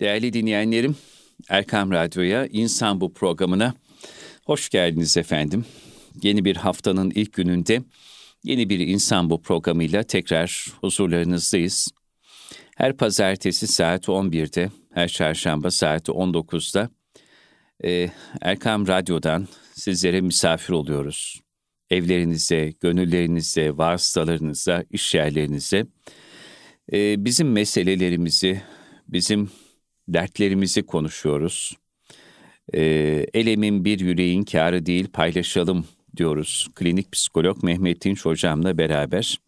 Değerli dinleyenlerim, Erkam Radyo'ya, İnsan Bu programına hoş geldiniz efendim. Yeni bir haftanın ilk gününde yeni bir İnsan Bu programıyla tekrar huzurlarınızdayız. Her pazartesi saat 11'de, her çarşamba saat 19'da e, Erkam Radyo'dan sizlere misafir oluyoruz. Evlerinize, gönüllerinize, vasıtalarınıza, iş yerlerinize e, bizim meselelerimizi, bizim dertlerimizi konuşuyoruz. E, elemin bir yüreğin kârı değil paylaşalım diyoruz. Klinik psikolog Mehmet Dinç hocamla beraber.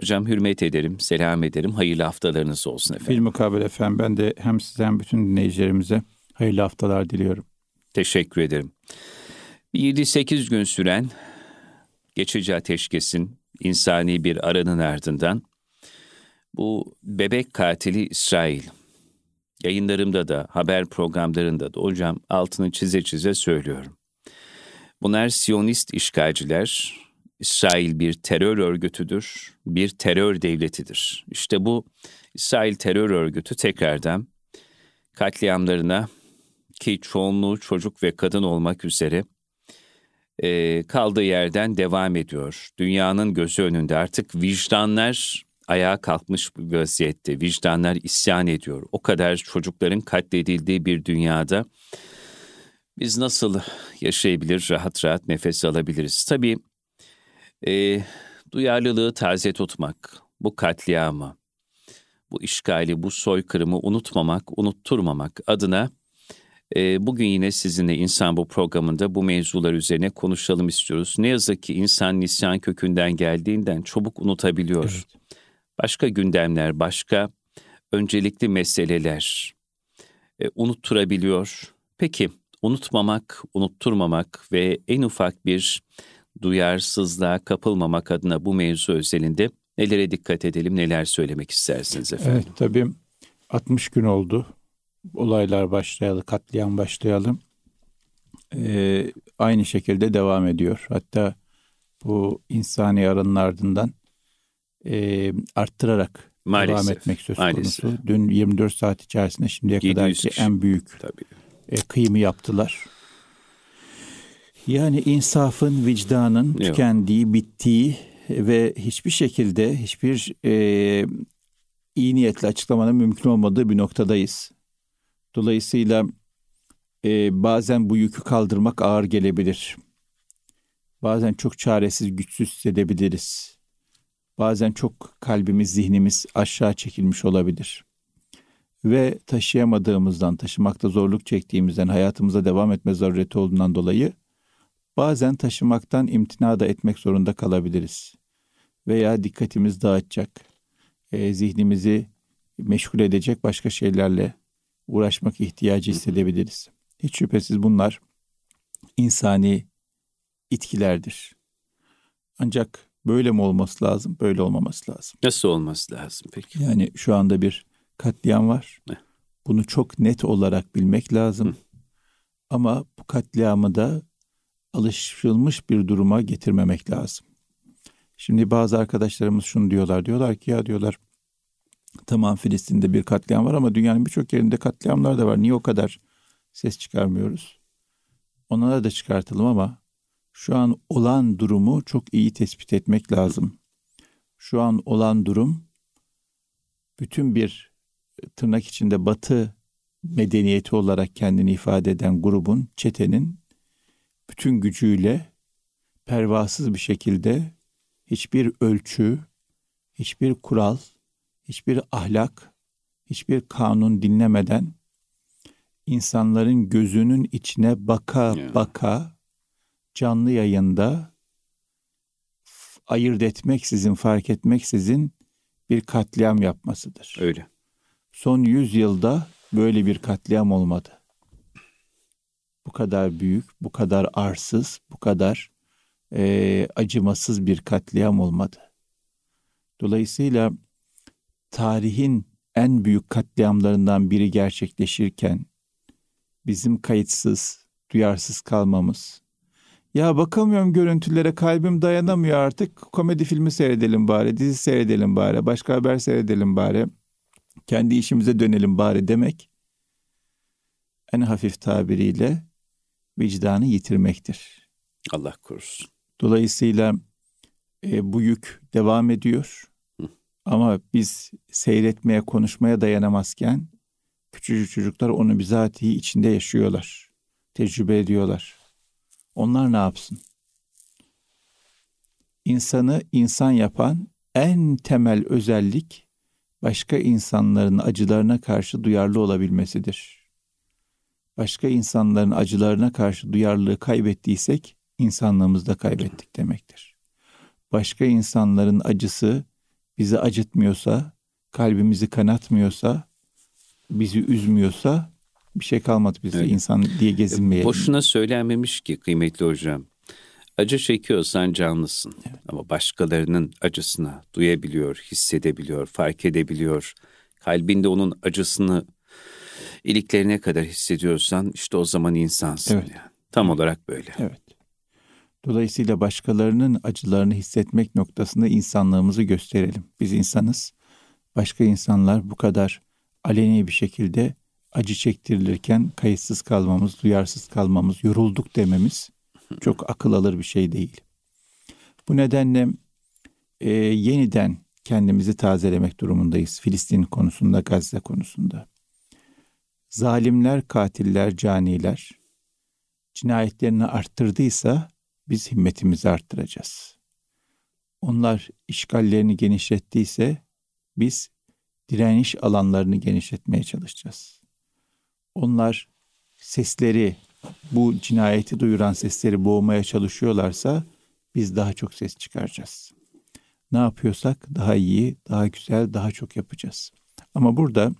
Hocam hürmet ederim, selam ederim. Hayırlı haftalarınız olsun efendim. Bir mukabele efendim. Ben de hem size hem bütün dinleyicilerimize hayırlı haftalar diliyorum. Teşekkür ederim. 7-8 gün süren geçici ateşkesin insani bir aranın ardından bu bebek katili İsrail yayınlarımda da haber programlarında da hocam altını çize çize söylüyorum. Bunlar Siyonist işgalciler, İsrail bir terör örgütüdür, bir terör devletidir. İşte bu İsrail terör örgütü tekrardan katliamlarına ki çoğunluğu çocuk ve kadın olmak üzere kaldığı yerden devam ediyor. Dünyanın gözü önünde artık vicdanlar ayağa kalkmış bir vaziyette. Vicdanlar isyan ediyor. O kadar çocukların katledildiği bir dünyada biz nasıl yaşayabilir, rahat rahat nefes alabiliriz? Tabii e, duyarlılığı taze tutmak, bu katliamı, bu işgali, bu soykırımı unutmamak, unutturmamak adına e, bugün yine sizinle İnsan Bu programında bu mevzular üzerine konuşalım istiyoruz. Ne yazık ki insan nisyan kökünden geldiğinden çabuk unutabiliyor. Evet. Başka gündemler, başka öncelikli meseleler e, unutturabiliyor. Peki unutmamak, unutturmamak ve en ufak bir duyarsızlığa kapılmamak adına bu mevzu özelinde nelere dikkat edelim, neler söylemek istersiniz efendim? Evet tabii 60 gün oldu. Olaylar başlayalı, katliam başlayalım. Ee, aynı şekilde devam ediyor. Hatta bu insani aranın ardından e, arttırarak maalesef, devam etmek söz konusu. Maalesef. Dün 24 saat içerisinde şimdiye kadar ki en büyük Tabii. E, kıyımı yaptılar. Yani insafın, vicdanın Yok. tükendiği, bittiği ve hiçbir şekilde hiçbir e, iyi niyetli açıklamanın mümkün olmadığı bir noktadayız. Dolayısıyla e, bazen bu yükü kaldırmak ağır gelebilir. Bazen çok çaresiz, güçsüz hissedebiliriz. Bazen çok kalbimiz, zihnimiz aşağı çekilmiş olabilir. Ve taşıyamadığımızdan, taşımakta zorluk çektiğimizden, hayatımıza devam etme zarureti olduğundan dolayı bazen taşımaktan imtina da etmek zorunda kalabiliriz. Veya dikkatimiz dağıtacak, e, zihnimizi meşgul edecek başka şeylerle uğraşmak ihtiyacı hissedebiliriz. Hiç şüphesiz bunlar insani itkilerdir. Ancak böyle mi olması lazım, böyle olmaması lazım. Nasıl olması lazım peki? Yani şu anda bir katliam var. Ne? Bunu çok net olarak bilmek lazım. Hı. Ama bu katliamı da alışılmış bir duruma getirmemek lazım. Şimdi bazı arkadaşlarımız şunu diyorlar. Diyorlar ki ya diyorlar tamam Filistin'de bir katliam var ama dünyanın birçok yerinde katliamlar da var. Niye o kadar ses çıkarmıyoruz? Onlara da çıkartalım ama şu an olan durumu çok iyi tespit etmek lazım. Şu an olan durum bütün bir tırnak içinde batı medeniyeti olarak kendini ifade eden grubun, çetenin bütün gücüyle pervasız bir şekilde hiçbir ölçü, hiçbir kural, hiçbir ahlak, hiçbir kanun dinlemeden insanların gözünün içine baka baka canlı yayında ayırt etmeksizin, fark etmeksizin bir katliam yapmasıdır. Öyle. Son yüz yılda böyle bir katliam olmadı. Bu kadar büyük, bu kadar arsız, bu kadar e, acımasız bir katliam olmadı. Dolayısıyla tarihin en büyük katliamlarından biri gerçekleşirken bizim kayıtsız, duyarsız kalmamız, ya bakamıyorum görüntülere kalbim dayanamıyor artık komedi filmi seyredelim bari, dizi seyredelim bari, başka haber seyredelim bari, kendi işimize dönelim bari demek en hafif tabiriyle vicdanı yitirmektir. Allah korusun. Dolayısıyla e, bu yük devam ediyor. Hı. Ama biz seyretmeye, konuşmaya dayanamazken küçücük çocuklar onu bizatihi içinde yaşıyorlar. Tecrübe ediyorlar. Onlar ne yapsın? İnsanı insan yapan en temel özellik başka insanların acılarına karşı duyarlı olabilmesidir. Başka insanların acılarına karşı duyarlılığı kaybettiysek insanlığımızı da kaybettik demektir. Başka insanların acısı bizi acıtmıyorsa, kalbimizi kanatmıyorsa, bizi üzmüyorsa bir şey kalmadı bize evet. insan diye gezinmeyelim. Boşuna söylenmemiş ki kıymetli hocam. Acı çekiyorsan canlısın. Evet. Ama başkalarının acısını duyabiliyor, hissedebiliyor, fark edebiliyor. Kalbinde onun acısını iliklerine kadar hissediyorsan işte o zaman insansın. Evet. Yani. Tam olarak böyle. Evet. Dolayısıyla başkalarının acılarını hissetmek noktasında insanlığımızı gösterelim. Biz insanız. Başka insanlar bu kadar aleni bir şekilde acı çektirilirken kayıtsız kalmamız, duyarsız kalmamız, yorulduk dememiz çok akıl alır bir şey değil. Bu nedenle e, yeniden kendimizi tazelemek durumundayız Filistin konusunda, Gazze konusunda. Zalimler, katiller, caniler cinayetlerini arttırdıysa biz himmetimizi arttıracağız. Onlar işgallerini genişlettiyse biz direniş alanlarını genişletmeye çalışacağız. Onlar sesleri bu cinayeti duyuran sesleri boğmaya çalışıyorlarsa biz daha çok ses çıkaracağız. Ne yapıyorsak daha iyi, daha güzel, daha çok yapacağız. Ama burada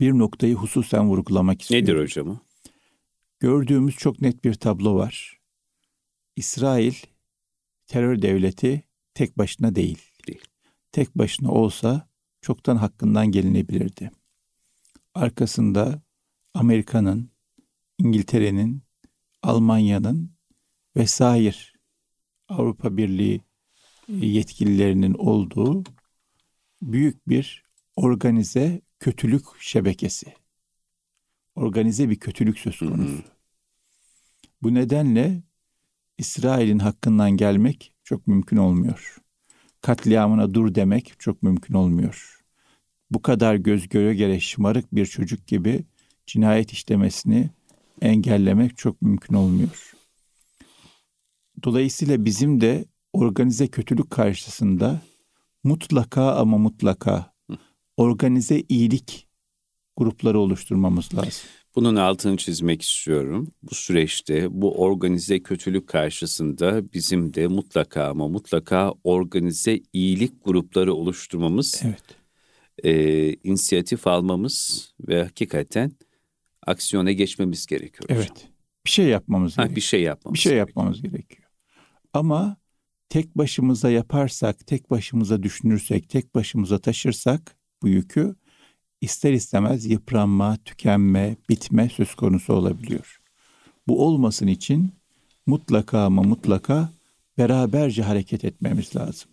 bir noktayı hususen vurgulamak istiyorum. Nedir hocam o? Gördüğümüz çok net bir tablo var. İsrail terör devleti tek başına değil. Değil. Tek başına olsa çoktan hakkından gelinebilirdi. Arkasında Amerika'nın, İngiltere'nin, Almanya'nın vesaire Avrupa Birliği e, yetkililerinin olduğu büyük bir organize kötülük şebekesi. Organize bir kötülük söz konusu. Bu nedenle İsrail'in hakkından gelmek çok mümkün olmuyor. Katliamına dur demek çok mümkün olmuyor. Bu kadar göz göre göre şımarık bir çocuk gibi cinayet işlemesini engellemek çok mümkün olmuyor. Dolayısıyla bizim de organize kötülük karşısında mutlaka ama mutlaka organize iyilik grupları oluşturmamız lazım. Bunun altını çizmek istiyorum. Bu süreçte bu organize kötülük karşısında bizim de mutlaka ama mutlaka organize iyilik grupları oluşturmamız, evet. E, inisiyatif almamız ve hakikaten aksiyona geçmemiz gerekiyor. Evet. Bir şey yapmamız ha, gerekiyor. Bir şey yapmamız Bir şey gerekiyor. yapmamız gerekiyor. Ama tek başımıza yaparsak, tek başımıza düşünürsek, tek başımıza taşırsak bu yükü ister istemez yıpranma, tükenme, bitme söz konusu olabiliyor. Bu olmasın için mutlaka ama mutlaka beraberce hareket etmemiz lazım.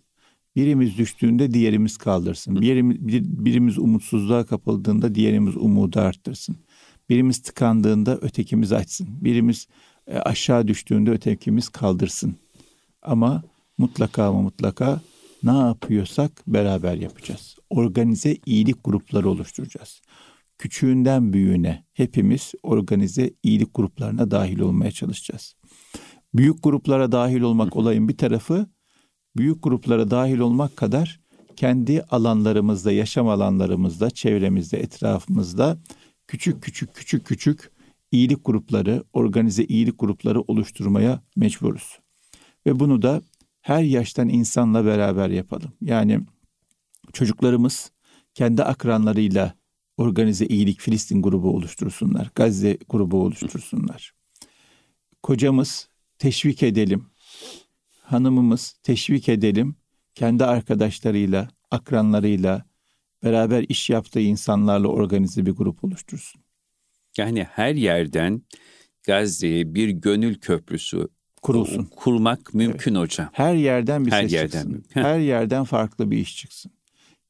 Birimiz düştüğünde diğerimiz kaldırsın. Birimiz, birimiz umutsuzluğa kapıldığında diğerimiz umudu arttırsın. Birimiz tıkandığında ötekimiz açsın. Birimiz e, aşağı düştüğünde ötekimiz kaldırsın. Ama mutlaka ama mutlaka ne yapıyorsak beraber yapacağız. Organize iyilik grupları oluşturacağız. Küçüğünden büyüğüne hepimiz organize iyilik gruplarına dahil olmaya çalışacağız. Büyük gruplara dahil olmak olayın bir tarafı, büyük gruplara dahil olmak kadar kendi alanlarımızda, yaşam alanlarımızda, çevremizde, etrafımızda küçük küçük küçük küçük iyilik grupları, organize iyilik grupları oluşturmaya mecburuz. Ve bunu da her yaştan insanla beraber yapalım. Yani çocuklarımız kendi akranlarıyla organize iyilik Filistin grubu oluştursunlar. Gazze grubu oluştursunlar. Kocamız teşvik edelim. Hanımımız teşvik edelim. Kendi arkadaşlarıyla, akranlarıyla beraber iş yaptığı insanlarla organize bir grup oluştursun. Yani her yerden Gazze'ye bir gönül köprüsü kurulsun. Kurmak mümkün evet. hocam. Her yerden bir Her ses yerden çıksın. Mümkün. Her yerden farklı bir iş çıksın.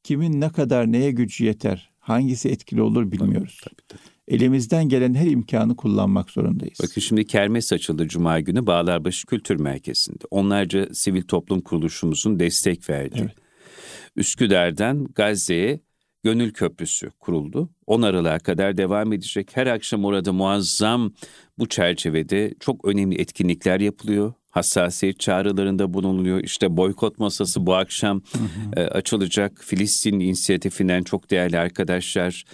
Kimin ne kadar neye gücü yeter, hangisi etkili olur bilmiyoruz. Tabii, tabii, tabii. Elimizden gelen her imkanı kullanmak zorundayız. Bakın şimdi kermes açıldı Cuma günü Bağlarbaşı Kültür Merkezi'nde. Onlarca sivil toplum kuruluşumuzun destek verdi. Evet. Üsküdar'dan Gazze'ye Gönül Köprüsü kuruldu. 10 Aralık'a kadar devam edecek. Her akşam orada muazzam bu çerçevede çok önemli etkinlikler yapılıyor. Hassasiyet çağrılarında bulunuluyor. İşte boykot masası bu akşam hı hı. E, açılacak. Filistin inisiyatifinden çok değerli arkadaşlar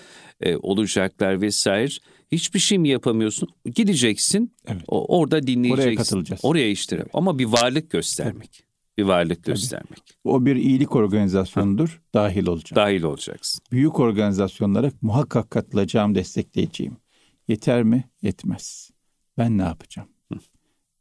e, olacaklar vesaire. Hiçbir şey mi yapamıyorsun? Gideceksin. Evet. O, orada dinleyeceksin. Oraya katılacağız. Oraya işte. Evet. Ama bir varlık göstermek. Tabii bir varlık Tabii. göstermek. O bir iyilik organizasyonudur, ha. dahil olacak. Dahil olacaksın. Büyük organizasyonlara muhakkak katılacağım, destekleyeceğim. Yeter mi? Yetmez. Ben ne yapacağım? Hı.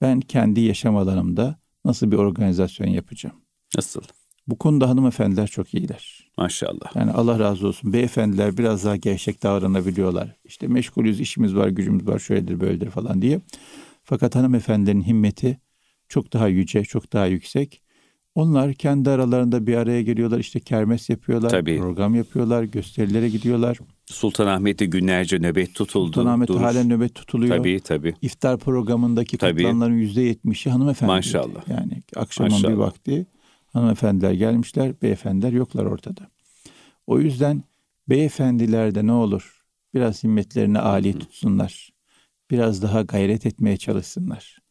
Ben kendi yaşam alanımda nasıl bir organizasyon yapacağım? Nasıl? Bu konuda hanımefendiler çok iyiler. Maşallah. Yani Allah razı olsun. Beyefendiler biraz daha gevşek davranabiliyorlar. İşte meşgulüz, işimiz var, gücümüz var, şöyledir, böyledir falan diye. Fakat hanımefendilerin himmeti çok daha yüce, çok daha yüksek. Onlar kendi aralarında bir araya geliyorlar. işte kermes yapıyorlar, Tabii. program yapıyorlar, gösterilere gidiyorlar. Sultanahmet'te günlerce nöbet tutuldu. Sultanahmet'te halen nöbet tutuluyor. Tabii tabii. İftar programındaki tabii. katılanların yüzde yetmişi hanımefendi. Maşallah. Yani akşamın Maşallah. bir vakti hanımefendiler gelmişler, beyefendiler yoklar ortada. O yüzden beyefendiler de ne olur biraz himmetlerini âli tutsunlar. Biraz daha gayret etmeye çalışsınlar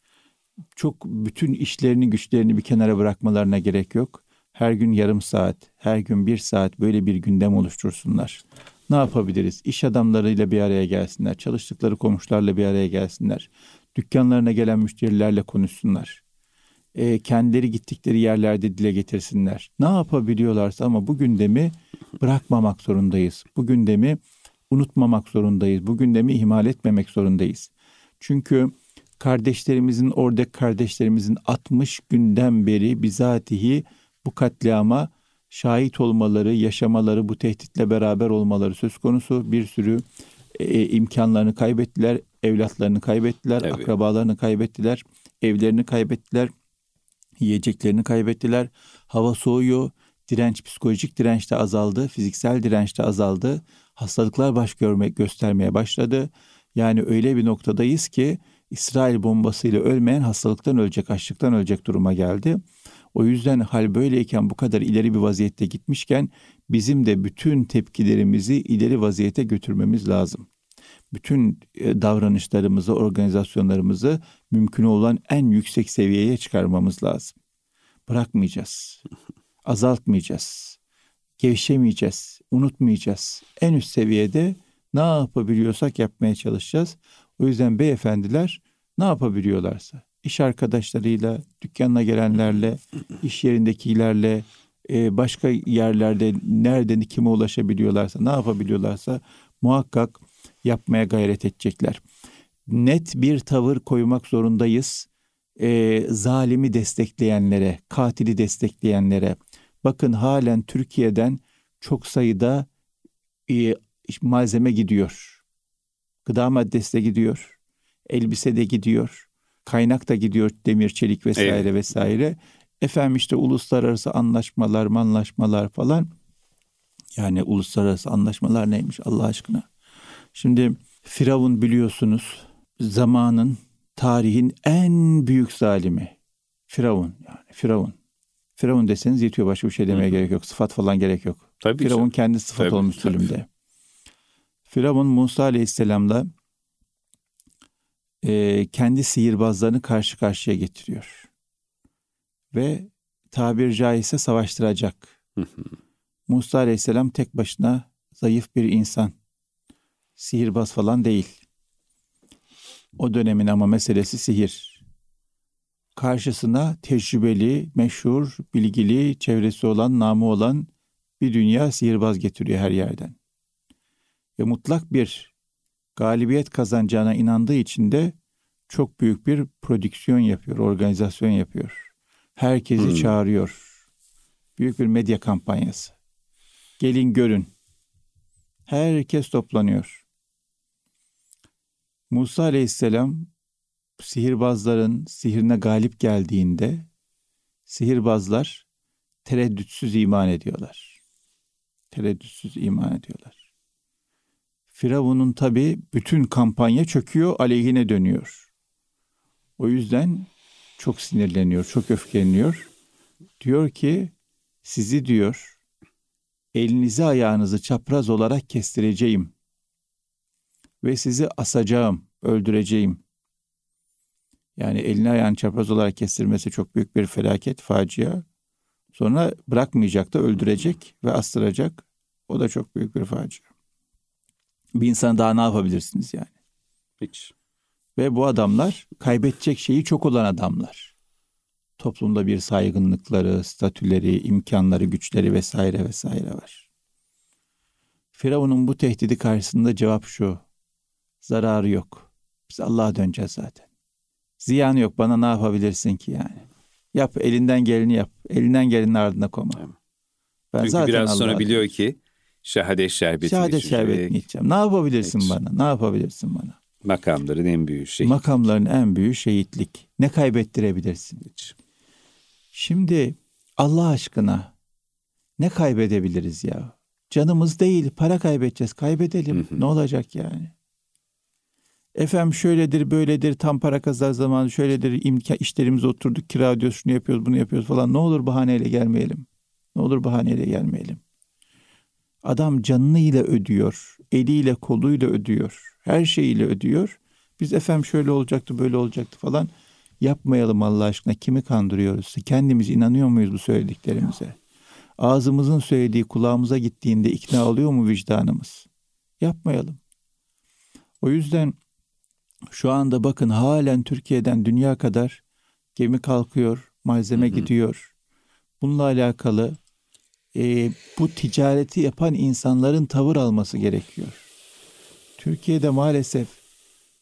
çok bütün işlerini güçlerini bir kenara bırakmalarına gerek yok. Her gün yarım saat, her gün bir saat böyle bir gündem oluştursunlar. Ne yapabiliriz? İş adamlarıyla bir araya gelsinler, çalıştıkları komşularla bir araya gelsinler. Dükkanlarına gelen müşterilerle konuşsunlar. E, kendileri gittikleri yerlerde dile getirsinler. Ne yapabiliyorlarsa ama bu gündemi bırakmamak zorundayız. Bu gündemi unutmamak zorundayız. Bu gündemi ihmal etmemek zorundayız. Çünkü kardeşlerimizin orada kardeşlerimizin 60 günden beri bizatihi bu katliama şahit olmaları, yaşamaları, bu tehditle beraber olmaları söz konusu. Bir sürü e, imkanlarını kaybettiler, evlatlarını kaybettiler, evet. akrabalarını kaybettiler, evlerini kaybettiler, yiyeceklerini kaybettiler. Hava soğuyor, direnç, psikolojik direnç de azaldı, fiziksel direnç de azaldı. Hastalıklar baş görmek göstermeye başladı. Yani öyle bir noktadayız ki İsrail bombasıyla ölmeyen hastalıktan ölecek, açlıktan ölecek duruma geldi. O yüzden hal böyleyken bu kadar ileri bir vaziyette gitmişken bizim de bütün tepkilerimizi ileri vaziyete götürmemiz lazım. Bütün e, davranışlarımızı, organizasyonlarımızı mümkün olan en yüksek seviyeye çıkarmamız lazım. Bırakmayacağız. Azaltmayacağız. Gevşemeyeceğiz. Unutmayacağız. En üst seviyede ne yapabiliyorsak yapmaya çalışacağız. O yüzden beyefendiler ne yapabiliyorlarsa iş arkadaşlarıyla, dükkanına gelenlerle, iş yerindekilerle, e, başka yerlerde nereden kime ulaşabiliyorlarsa, ne yapabiliyorlarsa muhakkak yapmaya gayret edecekler. Net bir tavır koymak zorundayız. E, zalimi destekleyenlere, katili destekleyenlere. Bakın halen Türkiye'den çok sayıda e, malzeme gidiyor. Gıda maddesi de gidiyor. Elbise de gidiyor. Kaynak da gidiyor demir, çelik vesaire evet. vesaire. Efendim işte uluslararası anlaşmalar, manlaşmalar falan. Yani uluslararası anlaşmalar neymiş Allah aşkına? Şimdi Firavun biliyorsunuz zamanın, tarihin en büyük zalimi. Firavun yani Firavun. Firavun deseniz yetiyor başka bir şey demeye Hı. gerek yok. Sıfat falan gerek yok. Tabii Firavun canım. kendi sıfat tabii, olmuş zulümde. Firavun Musa Aleyhisselam'la e, kendi sihirbazlarını karşı karşıya getiriyor. Ve tabir caizse savaştıracak. Musa Aleyhisselam tek başına zayıf bir insan. Sihirbaz falan değil. O dönemin ama meselesi sihir. Karşısına tecrübeli, meşhur, bilgili, çevresi olan, namı olan bir dünya sihirbaz getiriyor her yerden ve mutlak bir galibiyet kazanacağına inandığı için de çok büyük bir prodüksiyon yapıyor, organizasyon yapıyor. Herkesi hmm. çağırıyor. Büyük bir medya kampanyası. Gelin görün. Herkes toplanıyor. Musa Aleyhisselam sihirbazların sihirine galip geldiğinde sihirbazlar tereddütsüz iman ediyorlar. Tereddütsüz iman ediyorlar. Firavun'un tabi bütün kampanya çöküyor, aleyhine dönüyor. O yüzden çok sinirleniyor, çok öfkeleniyor. Diyor ki sizi diyor elinizi ayağınızı çapraz olarak kestireceğim ve sizi asacağım, öldüreceğim. Yani elini ayağını çapraz olarak kestirmesi çok büyük bir felaket, facia. Sonra bırakmayacak da öldürecek ve astıracak. O da çok büyük bir facia. Bir insan daha ne yapabilirsiniz yani? Hiç. Ve bu adamlar kaybedecek şeyi çok olan adamlar. Toplumda bir saygınlıkları, statüleri, imkanları, güçleri vesaire vesaire var. Firavun'un bu tehdidi karşısında cevap şu. Zararı yok. Biz Allah'a döneceğiz zaten. Ziyanı yok. Bana ne yapabilirsin ki yani? Yap elinden geleni yap. Elinden gelenin ardına koma. Ben Çünkü zaten biraz sonra biliyor ki şehadet şerbeti Şehadet şerbetini içeceğim. Ne yapabilirsin Hiç. bana? Ne yapabilirsin bana? Makamların en büyüğü şehit. Makamların en büyüğü şehitlik. Ne kaybettirebilirsin? Hiç. Şimdi Allah aşkına ne kaybedebiliriz ya? Canımız değil, para kaybedeceğiz. Kaybedelim. Hı hı. Ne olacak yani? Efendim şöyledir, böyledir, tam para kazar zamanı şöyledir, imkan işlerimize oturduk, kira ödüyoruz, şunu yapıyoruz, bunu yapıyoruz falan. Ne olur bahaneyle gelmeyelim. Ne olur bahaneyle gelmeyelim. Adam canıyla ödüyor, eliyle, koluyla ödüyor, her şeyiyle ödüyor. Biz efendim şöyle olacaktı, böyle olacaktı falan. Yapmayalım Allah aşkına. Kimi kandırıyoruz? Kendimiz inanıyor muyuz bu söylediklerimize? Ağzımızın söylediği kulağımıza gittiğinde ikna oluyor mu vicdanımız? Yapmayalım. O yüzden şu anda bakın halen Türkiye'den dünya kadar gemi kalkıyor, malzeme hı hı. gidiyor. Bununla alakalı e, bu ticareti yapan insanların tavır alması gerekiyor. Türkiye'de maalesef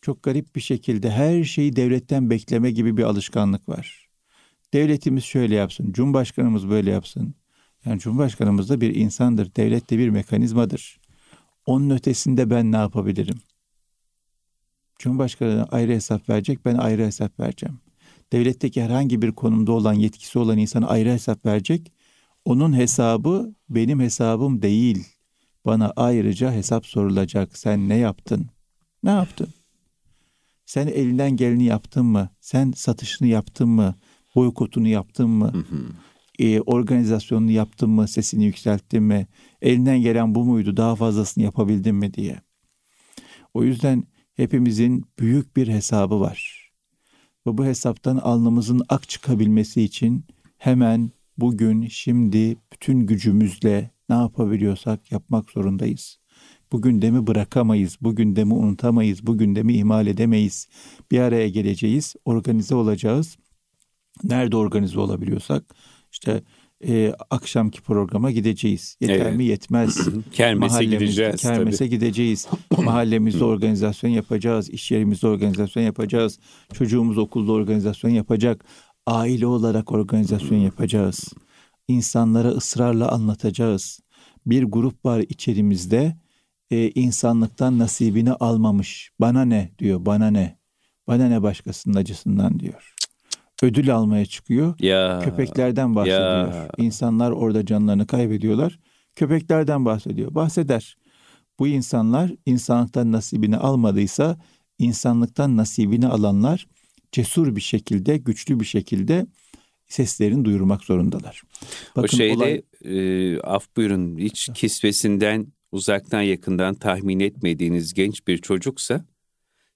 çok garip bir şekilde her şeyi devletten bekleme gibi bir alışkanlık var. Devletimiz şöyle yapsın, Cumhurbaşkanımız böyle yapsın. Yani Cumhurbaşkanımız da bir insandır, devlet de bir mekanizmadır. Onun ötesinde ben ne yapabilirim? Cumhurbaşkanı ayrı hesap verecek, ben ayrı hesap vereceğim. Devletteki herhangi bir konumda olan, yetkisi olan insana ayrı hesap verecek. Onun hesabı benim hesabım değil. Bana ayrıca hesap sorulacak. Sen ne yaptın? Ne yaptın? Sen elinden geleni yaptın mı? Sen satışını yaptın mı? Boykotunu yaptın mı? Hı hı. E, organizasyonunu yaptın mı? Sesini yükselttin mi? Elinden gelen bu muydu? Daha fazlasını yapabildin mi diye. O yüzden hepimizin büyük bir hesabı var. Ve bu hesaptan alnımızın ak çıkabilmesi için hemen bugün, şimdi bütün gücümüzle ne yapabiliyorsak yapmak zorundayız. Bugün de mi bırakamayız, bugün de mi unutamayız, bugün de mi ihmal edemeyiz. Bir araya geleceğiz, organize olacağız. Nerede organize olabiliyorsak işte e, akşamki programa gideceğiz. Yeter evet. mi yetmez. kermese gideceğiz. Kermese tabii. gideceğiz. Mahallemizde organizasyon yapacağız. İş yerimizde organizasyon yapacağız. Çocuğumuz okulda organizasyon yapacak. Aile olarak organizasyon yapacağız. İnsanlara ısrarla anlatacağız. Bir grup var içerimizde e, insanlıktan nasibini almamış. Bana ne diyor, bana ne? Bana ne başkasının acısından diyor ödül almaya çıkıyor. Ya, Köpeklerden bahsediyor. Ya. İnsanlar orada canlarını kaybediyorlar. Köpeklerden bahsediyor. Bahseder. Bu insanlar insanlıktan nasibini almadıysa insanlıktan nasibini alanlar cesur bir şekilde, güçlü bir şekilde seslerini duyurmak zorundalar. Bakın, o şeyde olay... e, af buyurun hiç kisvesinden uzaktan yakından tahmin etmediğiniz genç bir çocuksa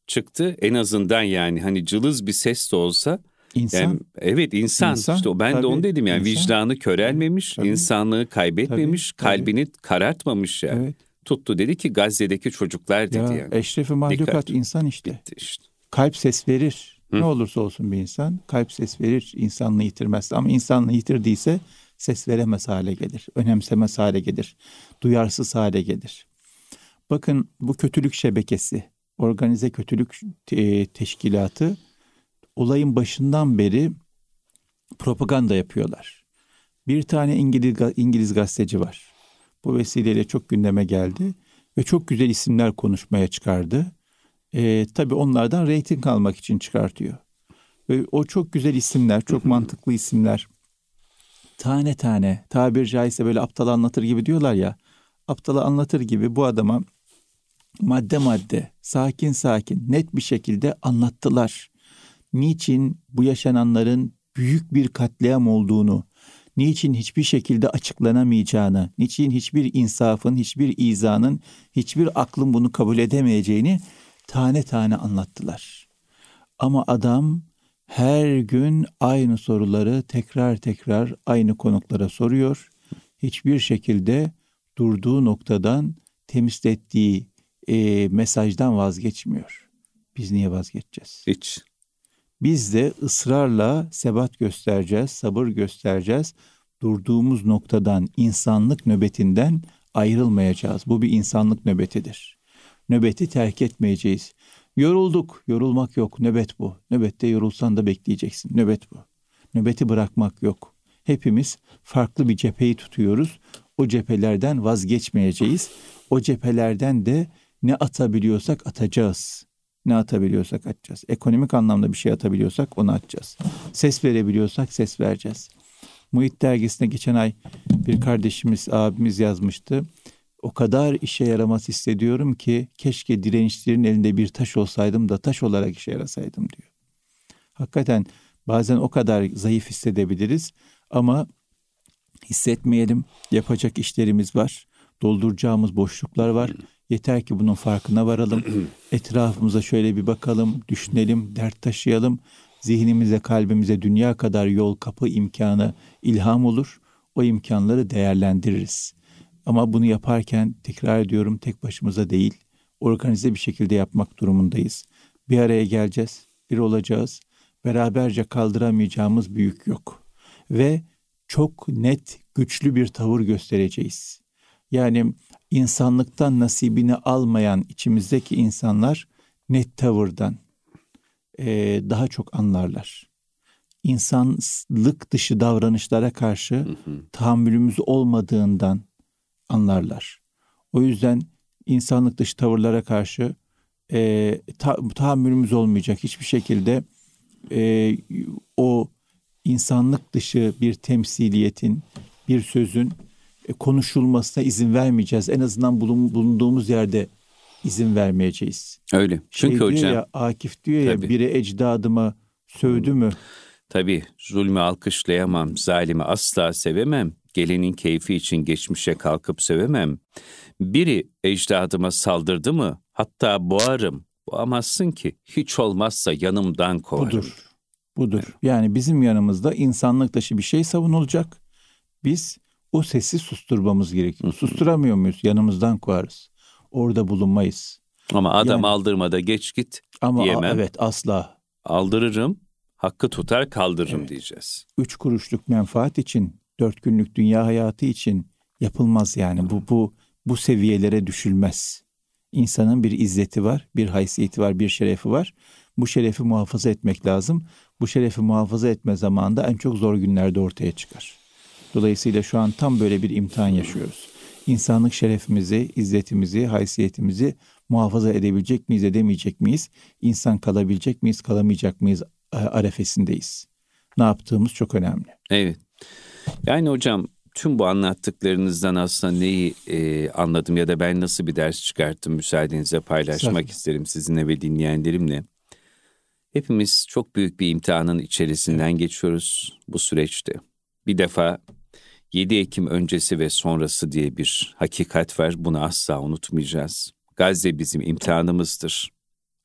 çıktı en azından yani hani cılız bir ses de olsa İnsan. Yani, evet insan. insan. İşte ben tabii, de onu dedim yani insan. vicdanı körelmemiş, tabii. insanlığı kaybetmemiş, tabii, kalbini tabii. karartmamış ya. Yani. Evet. Tuttu dedi ki Gazze'deki çocuklar dedi ya, yani. Eşrefi mahlukat insan işte. Bitti işte. Kalp ses verir. Hı. Ne olursa olsun bir insan kalp ses verir insanlığı yitirmez. Ama insanlığı yitirdiyse ses veremez hale gelir. Önemsemez hale gelir. Duyarsız hale gelir. Bakın bu kötülük şebekesi, organize kötülük teşkilatı olayın başından beri propaganda yapıyorlar. Bir tane İngiliz, İngiliz gazeteci var. Bu vesileyle çok gündeme geldi ve çok güzel isimler konuşmaya çıkardı. E, tabii onlardan reyting almak için çıkartıyor. Ve o çok güzel isimler, çok mantıklı isimler. Tane tane, tabir caizse böyle aptal anlatır gibi diyorlar ya. Aptalı anlatır gibi bu adama madde madde, sakin sakin, net bir şekilde anlattılar. Niçin bu yaşananların büyük bir katliam olduğunu, niçin hiçbir şekilde açıklanamayacağını, niçin hiçbir insafın, hiçbir izanın, hiçbir aklın bunu kabul edemeyeceğini tane tane anlattılar. Ama adam her gün aynı soruları tekrar tekrar aynı konuklara soruyor. Hiçbir şekilde durduğu noktadan temizlettiği e, mesajdan vazgeçmiyor. Biz niye vazgeçeceğiz? Hiç. Biz de ısrarla sebat göstereceğiz, sabır göstereceğiz. Durduğumuz noktadan, insanlık nöbetinden ayrılmayacağız. Bu bir insanlık nöbetidir. Nöbeti terk etmeyeceğiz. Yorulduk, yorulmak yok. Nöbet bu. Nöbette yorulsan da bekleyeceksin. Nöbet bu. Nöbeti bırakmak yok. Hepimiz farklı bir cepheyi tutuyoruz. O cephelerden vazgeçmeyeceğiz. O cephelerden de ne atabiliyorsak atacağız. Ne atabiliyorsak atacağız. Ekonomik anlamda bir şey atabiliyorsak onu atacağız. Ses verebiliyorsak ses vereceğiz. Muhit dergisine geçen ay bir kardeşimiz, abimiz yazmıştı. O kadar işe yaramaz hissediyorum ki keşke direnişlerin elinde bir taş olsaydım da taş olarak işe yarasaydım diyor. Hakikaten bazen o kadar zayıf hissedebiliriz ama hissetmeyelim. Yapacak işlerimiz var. Dolduracağımız boşluklar var. Yeter ki bunun farkına varalım. Etrafımıza şöyle bir bakalım, düşünelim, dert taşıyalım. Zihnimize, kalbimize dünya kadar yol, kapı, imkanı, ilham olur. O imkanları değerlendiririz. Ama bunu yaparken tekrar ediyorum tek başımıza değil, organize bir şekilde yapmak durumundayız. Bir araya geleceğiz, bir olacağız. Beraberce kaldıramayacağımız büyük yok. Ve çok net, güçlü bir tavır göstereceğiz. Yani insanlıktan nasibini almayan içimizdeki insanlar net tavırdan e, daha çok anlarlar. İnsanlık dışı davranışlara karşı hı hı. tahammülümüz olmadığından anlarlar. O yüzden insanlık dışı tavırlara karşı e, ta, tahammülümüz olmayacak. Hiçbir şekilde e, o insanlık dışı bir temsiliyetin, bir sözün konuşulmasına izin vermeyeceğiz. En azından bulun, bulunduğumuz yerde izin vermeyeceğiz. Öyle. Çünkü şey hocam. Ya, Akif diyor Tabii. ya biri ecdadıma sövdü mü? Tabii zulmü alkışlayamam, zalimi asla sevemem, gelinin keyfi için geçmişe kalkıp sevemem. Biri ecdadıma saldırdı mı hatta boğarım, boğamazsın ki hiç olmazsa yanımdan kovarım. Budur, budur. Yani bizim yanımızda insanlık dışı bir şey savunulacak. Biz o sesi susturmamız gerekiyor. Susturamıyor muyuz? Yanımızdan koyarız. Orada bulunmayız. Ama adam yani, aldırmada geç git ama diyemem. evet asla. Aldırırım, hakkı tutar kaldırırım evet. diyeceğiz. Üç kuruşluk menfaat için, dört günlük dünya hayatı için yapılmaz yani. Bu bu bu seviyelere düşülmez. İnsanın bir izzeti var, bir haysiyeti var, bir şerefi var. Bu şerefi muhafaza etmek lazım. Bu şerefi muhafaza etme zamanında en çok zor günlerde ortaya çıkar. Dolayısıyla şu an tam böyle bir imtihan yaşıyoruz. İnsanlık şerefimizi, izzetimizi, haysiyetimizi muhafaza edebilecek miyiz, edemeyecek miyiz? İnsan kalabilecek miyiz, kalamayacak mıyız e, arefesindeyiz. Ne yaptığımız çok önemli. Evet. Yani hocam tüm bu anlattıklarınızdan aslında neyi e, anladım ya da ben nasıl bir ders çıkarttım müsaadenizle paylaşmak isterim sizinle ve dinleyenlerimle. Hepimiz çok büyük bir imtihanın içerisinden evet. geçiyoruz bu süreçte. Bir defa 7 Ekim öncesi ve sonrası diye bir hakikat var. Bunu asla unutmayacağız. Gazze bizim imtihanımızdır.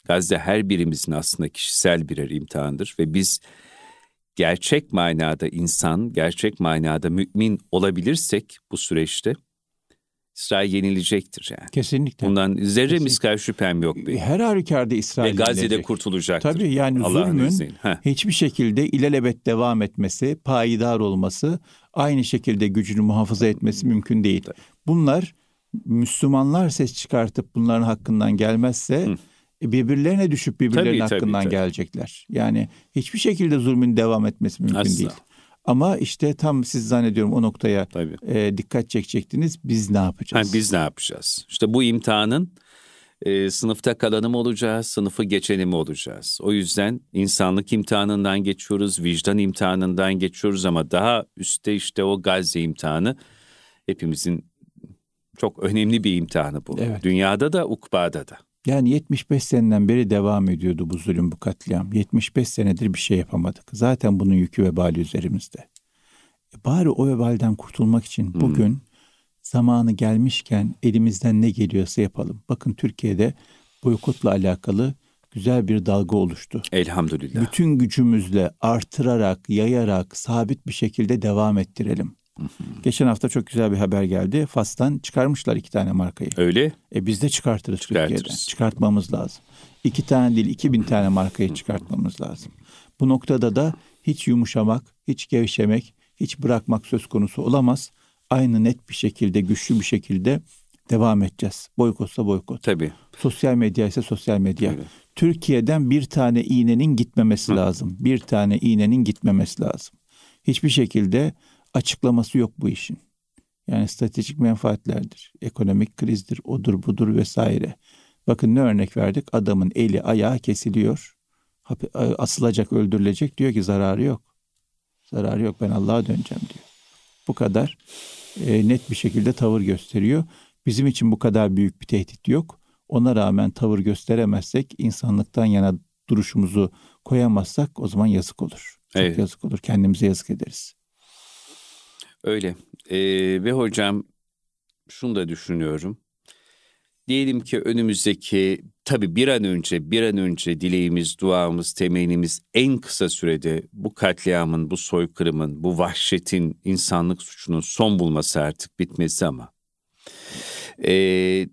Gazze her birimizin aslında kişisel birer imtihandır ve biz gerçek manada insan, gerçek manada mümin olabilirsek bu süreçte İsrail yenilecektir yani. Kesinlikle. Bundan zerre miskal şüphem yok benim. Her halükarda İsrail Ve Gazze'de yenilecek. kurtulacaktır. Tabii yani zulmün hiçbir şekilde ilelebet devam etmesi, payidar olması, aynı şekilde gücünü muhafaza etmesi mümkün değil. Bunlar Müslümanlar ses çıkartıp bunların hakkından gelmezse Hı. E, birbirlerine düşüp birbirlerinin tabii, hakkından tabii, tabii. gelecekler. Yani hiçbir şekilde zulmün devam etmesi mümkün Asla. değil. Ama işte tam siz zannediyorum o noktaya e, dikkat çekecektiniz. Biz ne yapacağız? Ha, biz ne yapacağız? İşte bu imtihanın e, sınıfta kalanı mı olacağız, sınıfı geçeni mi olacağız? O yüzden insanlık imtihanından geçiyoruz, vicdan imtihanından geçiyoruz ama daha üstte işte o Gazze imtihanı hepimizin Çok önemli bir imtihanı bu. Evet. Dünyada da ukbada da. Yani 75 seneden beri devam ediyordu bu zulüm, bu katliam. 75 senedir bir şey yapamadık. Zaten bunun yükü vebali üzerimizde. E bari o vebalden kurtulmak için bugün zamanı gelmişken elimizden ne geliyorsa yapalım. Bakın Türkiye'de boykotla alakalı güzel bir dalga oluştu. Elhamdülillah. Bütün gücümüzle artırarak, yayarak, sabit bir şekilde devam ettirelim. Geçen hafta çok güzel bir haber geldi. Fas'tan çıkarmışlar iki tane markayı. Öyle. E biz de çıkartırız, Çıkartırız. Türkiye'den. Çıkartmamız lazım. İki tane değil, iki bin tane markayı çıkartmamız lazım. Bu noktada da hiç yumuşamak, hiç gevşemek, hiç bırakmak söz konusu olamaz. Aynı net bir şekilde, güçlü bir şekilde devam edeceğiz. Boykotsa boykot. Tabii. Sosyal medya ise sosyal medya. Öyle. Türkiye'den bir tane iğnenin gitmemesi lazım. Bir tane iğnenin gitmemesi lazım. Hiçbir şekilde açıklaması yok bu işin. Yani stratejik menfaatlerdir, ekonomik krizdir, odur budur vesaire. Bakın ne örnek verdik? Adamın eli ayağı kesiliyor. Hap- Asılacak, öldürülecek. Diyor ki zararı yok. Zararı yok ben Allah'a döneceğim diyor. Bu kadar e, net bir şekilde tavır gösteriyor. Bizim için bu kadar büyük bir tehdit yok. Ona rağmen tavır gösteremezsek, insanlıktan yana duruşumuzu koyamazsak o zaman yazık olur. Çok Evet. yazık olur. Kendimize yazık ederiz. Öyle. Ee, ve hocam şunu da düşünüyorum. Diyelim ki önümüzdeki tabii bir an önce bir an önce dileğimiz, duamız, temennimiz en kısa sürede bu katliamın, bu soykırımın, bu vahşetin, insanlık suçunun son bulması artık bitmesi ama ee,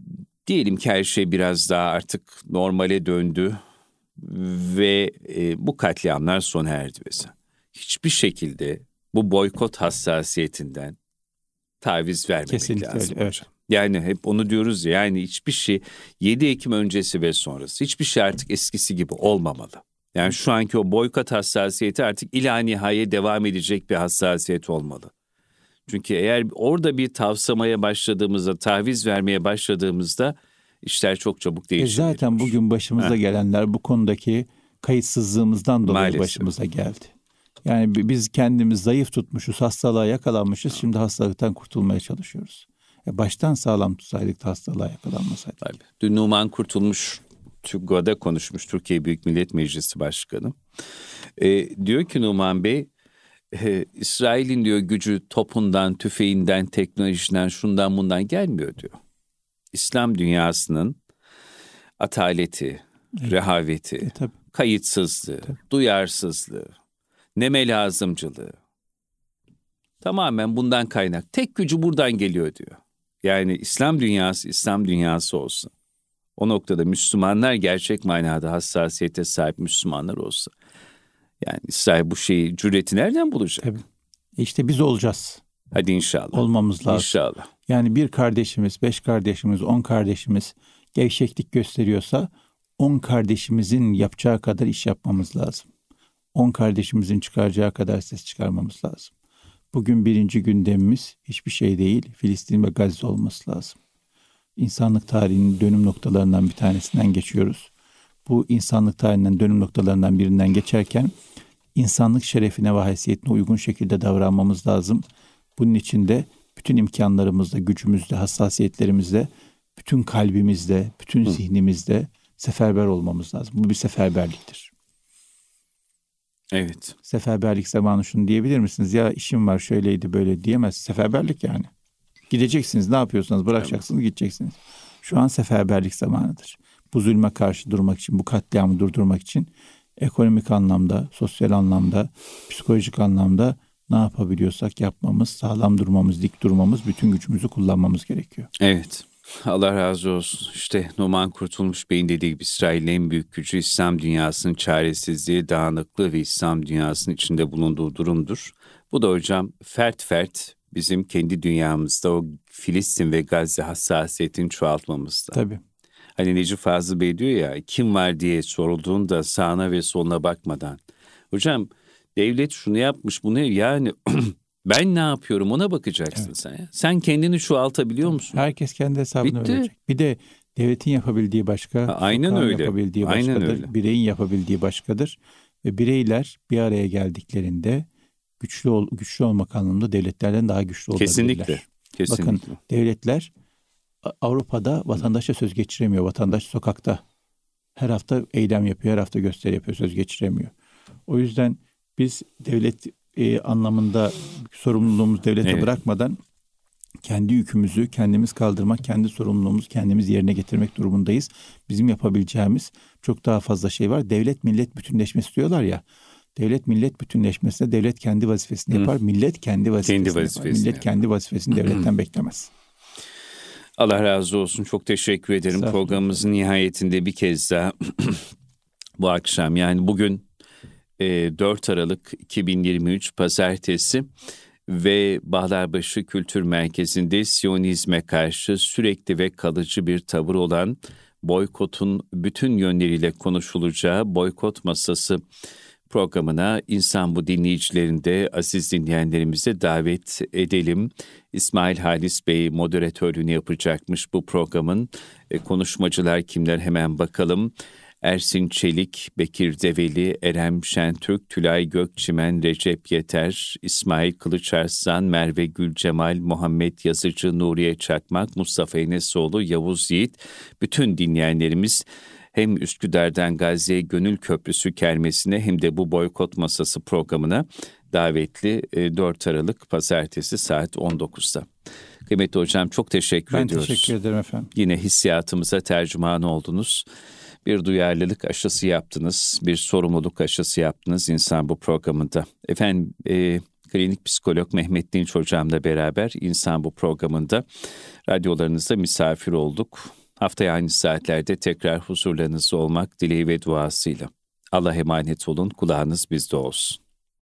diyelim ki her şey biraz daha artık normale döndü ve e, bu katliamlar sona erdi mesela. Hiçbir şekilde bu boykot hassasiyetinden taviz vermemek Kesinlikle lazım öyle, evet. hocam. Yani hep onu diyoruz ya yani hiçbir şey 7 Ekim öncesi ve sonrası hiçbir şey artık eskisi gibi olmamalı. Yani şu anki o boykot hassasiyeti artık ila nihaya devam edecek bir hassasiyet olmalı. Çünkü eğer orada bir tavsamaya başladığımızda, taviz vermeye başladığımızda işler çok çabuk E değişir. zaten bugün başımıza gelenler bu konudaki kayıtsızlığımızdan dolayı Maalesef. başımıza geldi. Yani bi- biz kendimiz zayıf tutmuşuz, hastalığa yakalanmışız. Şimdi hastalıktan kurtulmaya çalışıyoruz. Baştan sağlam tutsaydık da hastalığa yakalanmasaydık. Tabii. Dün Numan Kurtulmuş TÜGVA'da konuşmuş Türkiye Büyük Millet Meclisi Başkanı. E, diyor ki Numan Bey, e, İsrail'in diyor gücü topundan, tüfeğinden, teknolojisinden, şundan bundan gelmiyor diyor. İslam dünyasının ataleti, rehaveti, E tabii. kayıtsızlığı, duyarsızlığı, neme lazımcılığı. Tamamen bundan kaynak. Tek gücü buradan geliyor diyor. Yani İslam dünyası İslam dünyası olsa. O noktada Müslümanlar gerçek manada hassasiyete sahip Müslümanlar olsa. Yani İsrail bu şeyi cüreti nereden bulacak? Tabii. İşte biz olacağız. Hadi inşallah. Olmamız lazım. İnşallah. Yani bir kardeşimiz, beş kardeşimiz, on kardeşimiz gevşeklik gösteriyorsa on kardeşimizin yapacağı kadar iş yapmamız lazım. On kardeşimizin çıkaracağı kadar ses çıkarmamız lazım. Bugün birinci gündemimiz hiçbir şey değil. Filistin ve Gazze olması lazım. İnsanlık tarihinin dönüm noktalarından bir tanesinden geçiyoruz. Bu insanlık tarihinden dönüm noktalarından birinden geçerken insanlık şerefine ve haysiyetine uygun şekilde davranmamız lazım. Bunun için de bütün imkanlarımızla, gücümüzle, hassasiyetlerimizle, bütün kalbimizle, bütün zihnimizle seferber olmamız lazım. Bu bir seferberliktir. Evet. Seferberlik zamanı şunu diyebilir misiniz? Ya işim var şöyleydi böyle diyemez. Seferberlik yani. Gideceksiniz ne yapıyorsanız bırakacaksınız gideceksiniz. Şu an seferberlik zamanıdır. Bu zulme karşı durmak için, bu katliamı durdurmak için ekonomik anlamda, sosyal anlamda, psikolojik anlamda ne yapabiliyorsak yapmamız, sağlam durmamız, dik durmamız, bütün gücümüzü kullanmamız gerekiyor. Evet. Allah razı olsun. İşte Numan Kurtulmuş Bey'in dediği gibi İsrail'in en büyük gücü İslam dünyasının çaresizliği, dağınıklığı ve İslam dünyasının içinde bulunduğu durumdur. Bu da hocam fert fert bizim kendi dünyamızda o Filistin ve Gazze hassasiyetini çoğaltmamızda. Tabii. Hani Necip Fazıl Bey diyor ya kim var diye sorulduğunda sağına ve soluna bakmadan. Hocam devlet şunu yapmış bunu yani ben ne yapıyorum ona bakacaksın sen ya. Sen kendini çoğaltabiliyor musun? Herkes kendi hesabını Bitti. verecek. Bir de devletin yapabildiği başka, Ha, aynen öyle. yapabildiği Aynen başkadır, öyle. bireyin yapabildiği başkadır. Ve bireyler bir araya geldiklerinde güçlü ol, güçlü olmak anlamında devletlerden daha güçlü olabilirler. Kesinlikle. Kesinlikle. Bakın devletler Avrupa'da vatandaşa söz geçiremiyor. Vatandaş sokakta her hafta eylem yapıyor, her hafta gösteri yapıyor, söz geçiremiyor. O yüzden biz devlet e, anlamında sorumluluğumuzu devlete evet. bırakmadan kendi yükümüzü kendimiz kaldırmak, kendi sorumluluğumuzu kendimiz yerine getirmek durumundayız. Bizim yapabileceğimiz çok daha fazla şey var. Devlet millet bütünleşmesi diyorlar ya. Devlet millet bütünleşmesinde devlet kendi vazifesini Hı. yapar, millet kendi vazifesini, kendi vazifesini yapar. Millet yapar. kendi vazifesini devletten beklemez. Allah razı olsun. Çok teşekkür ederim. Programımızın nihayetinde bir kez daha bu akşam yani bugün 4 Aralık 2023 Pazartesi ve Bağlarbaşı Kültür Merkezi'nde Siyonizme karşı sürekli ve kalıcı bir tavır olan boykotun bütün yönleriyle konuşulacağı boykot masası programına insan bu dinleyicilerinde aziz dinleyenlerimize davet edelim. İsmail Halis Bey moderatörlüğünü yapacakmış bu programın. E, konuşmacılar kimler hemen bakalım. Ersin Çelik, Bekir Develi, Erem Şentürk, Tülay Gökçimen, Recep Yeter, İsmail Kılıçarslan, Merve Gülcemal, Muhammed Yazıcı, Nuriye Çakmak, Mustafa Enesoğlu, Yavuz Yiğit, bütün dinleyenlerimiz hem Üsküdar'dan Gazi'ye Gönül Köprüsü kermesine hem de bu boykot masası programına davetli 4 e, Aralık Pazartesi saat 19'da. Kıymetli hocam çok teşekkür ben ediyoruz. Ben teşekkür ederim efendim. Yine hissiyatımıza tercüman oldunuz. Bir duyarlılık aşısı yaptınız, bir sorumluluk aşısı yaptınız insan bu programında. Efendim e, klinik psikolog Mehmet Dinç hocamla beraber insan bu programında radyolarınızda misafir olduk. Haftaya aynı saatlerde tekrar huzurlarınızda olmak dileği ve duasıyla. Allah emanet olun, kulağınız bizde olsun.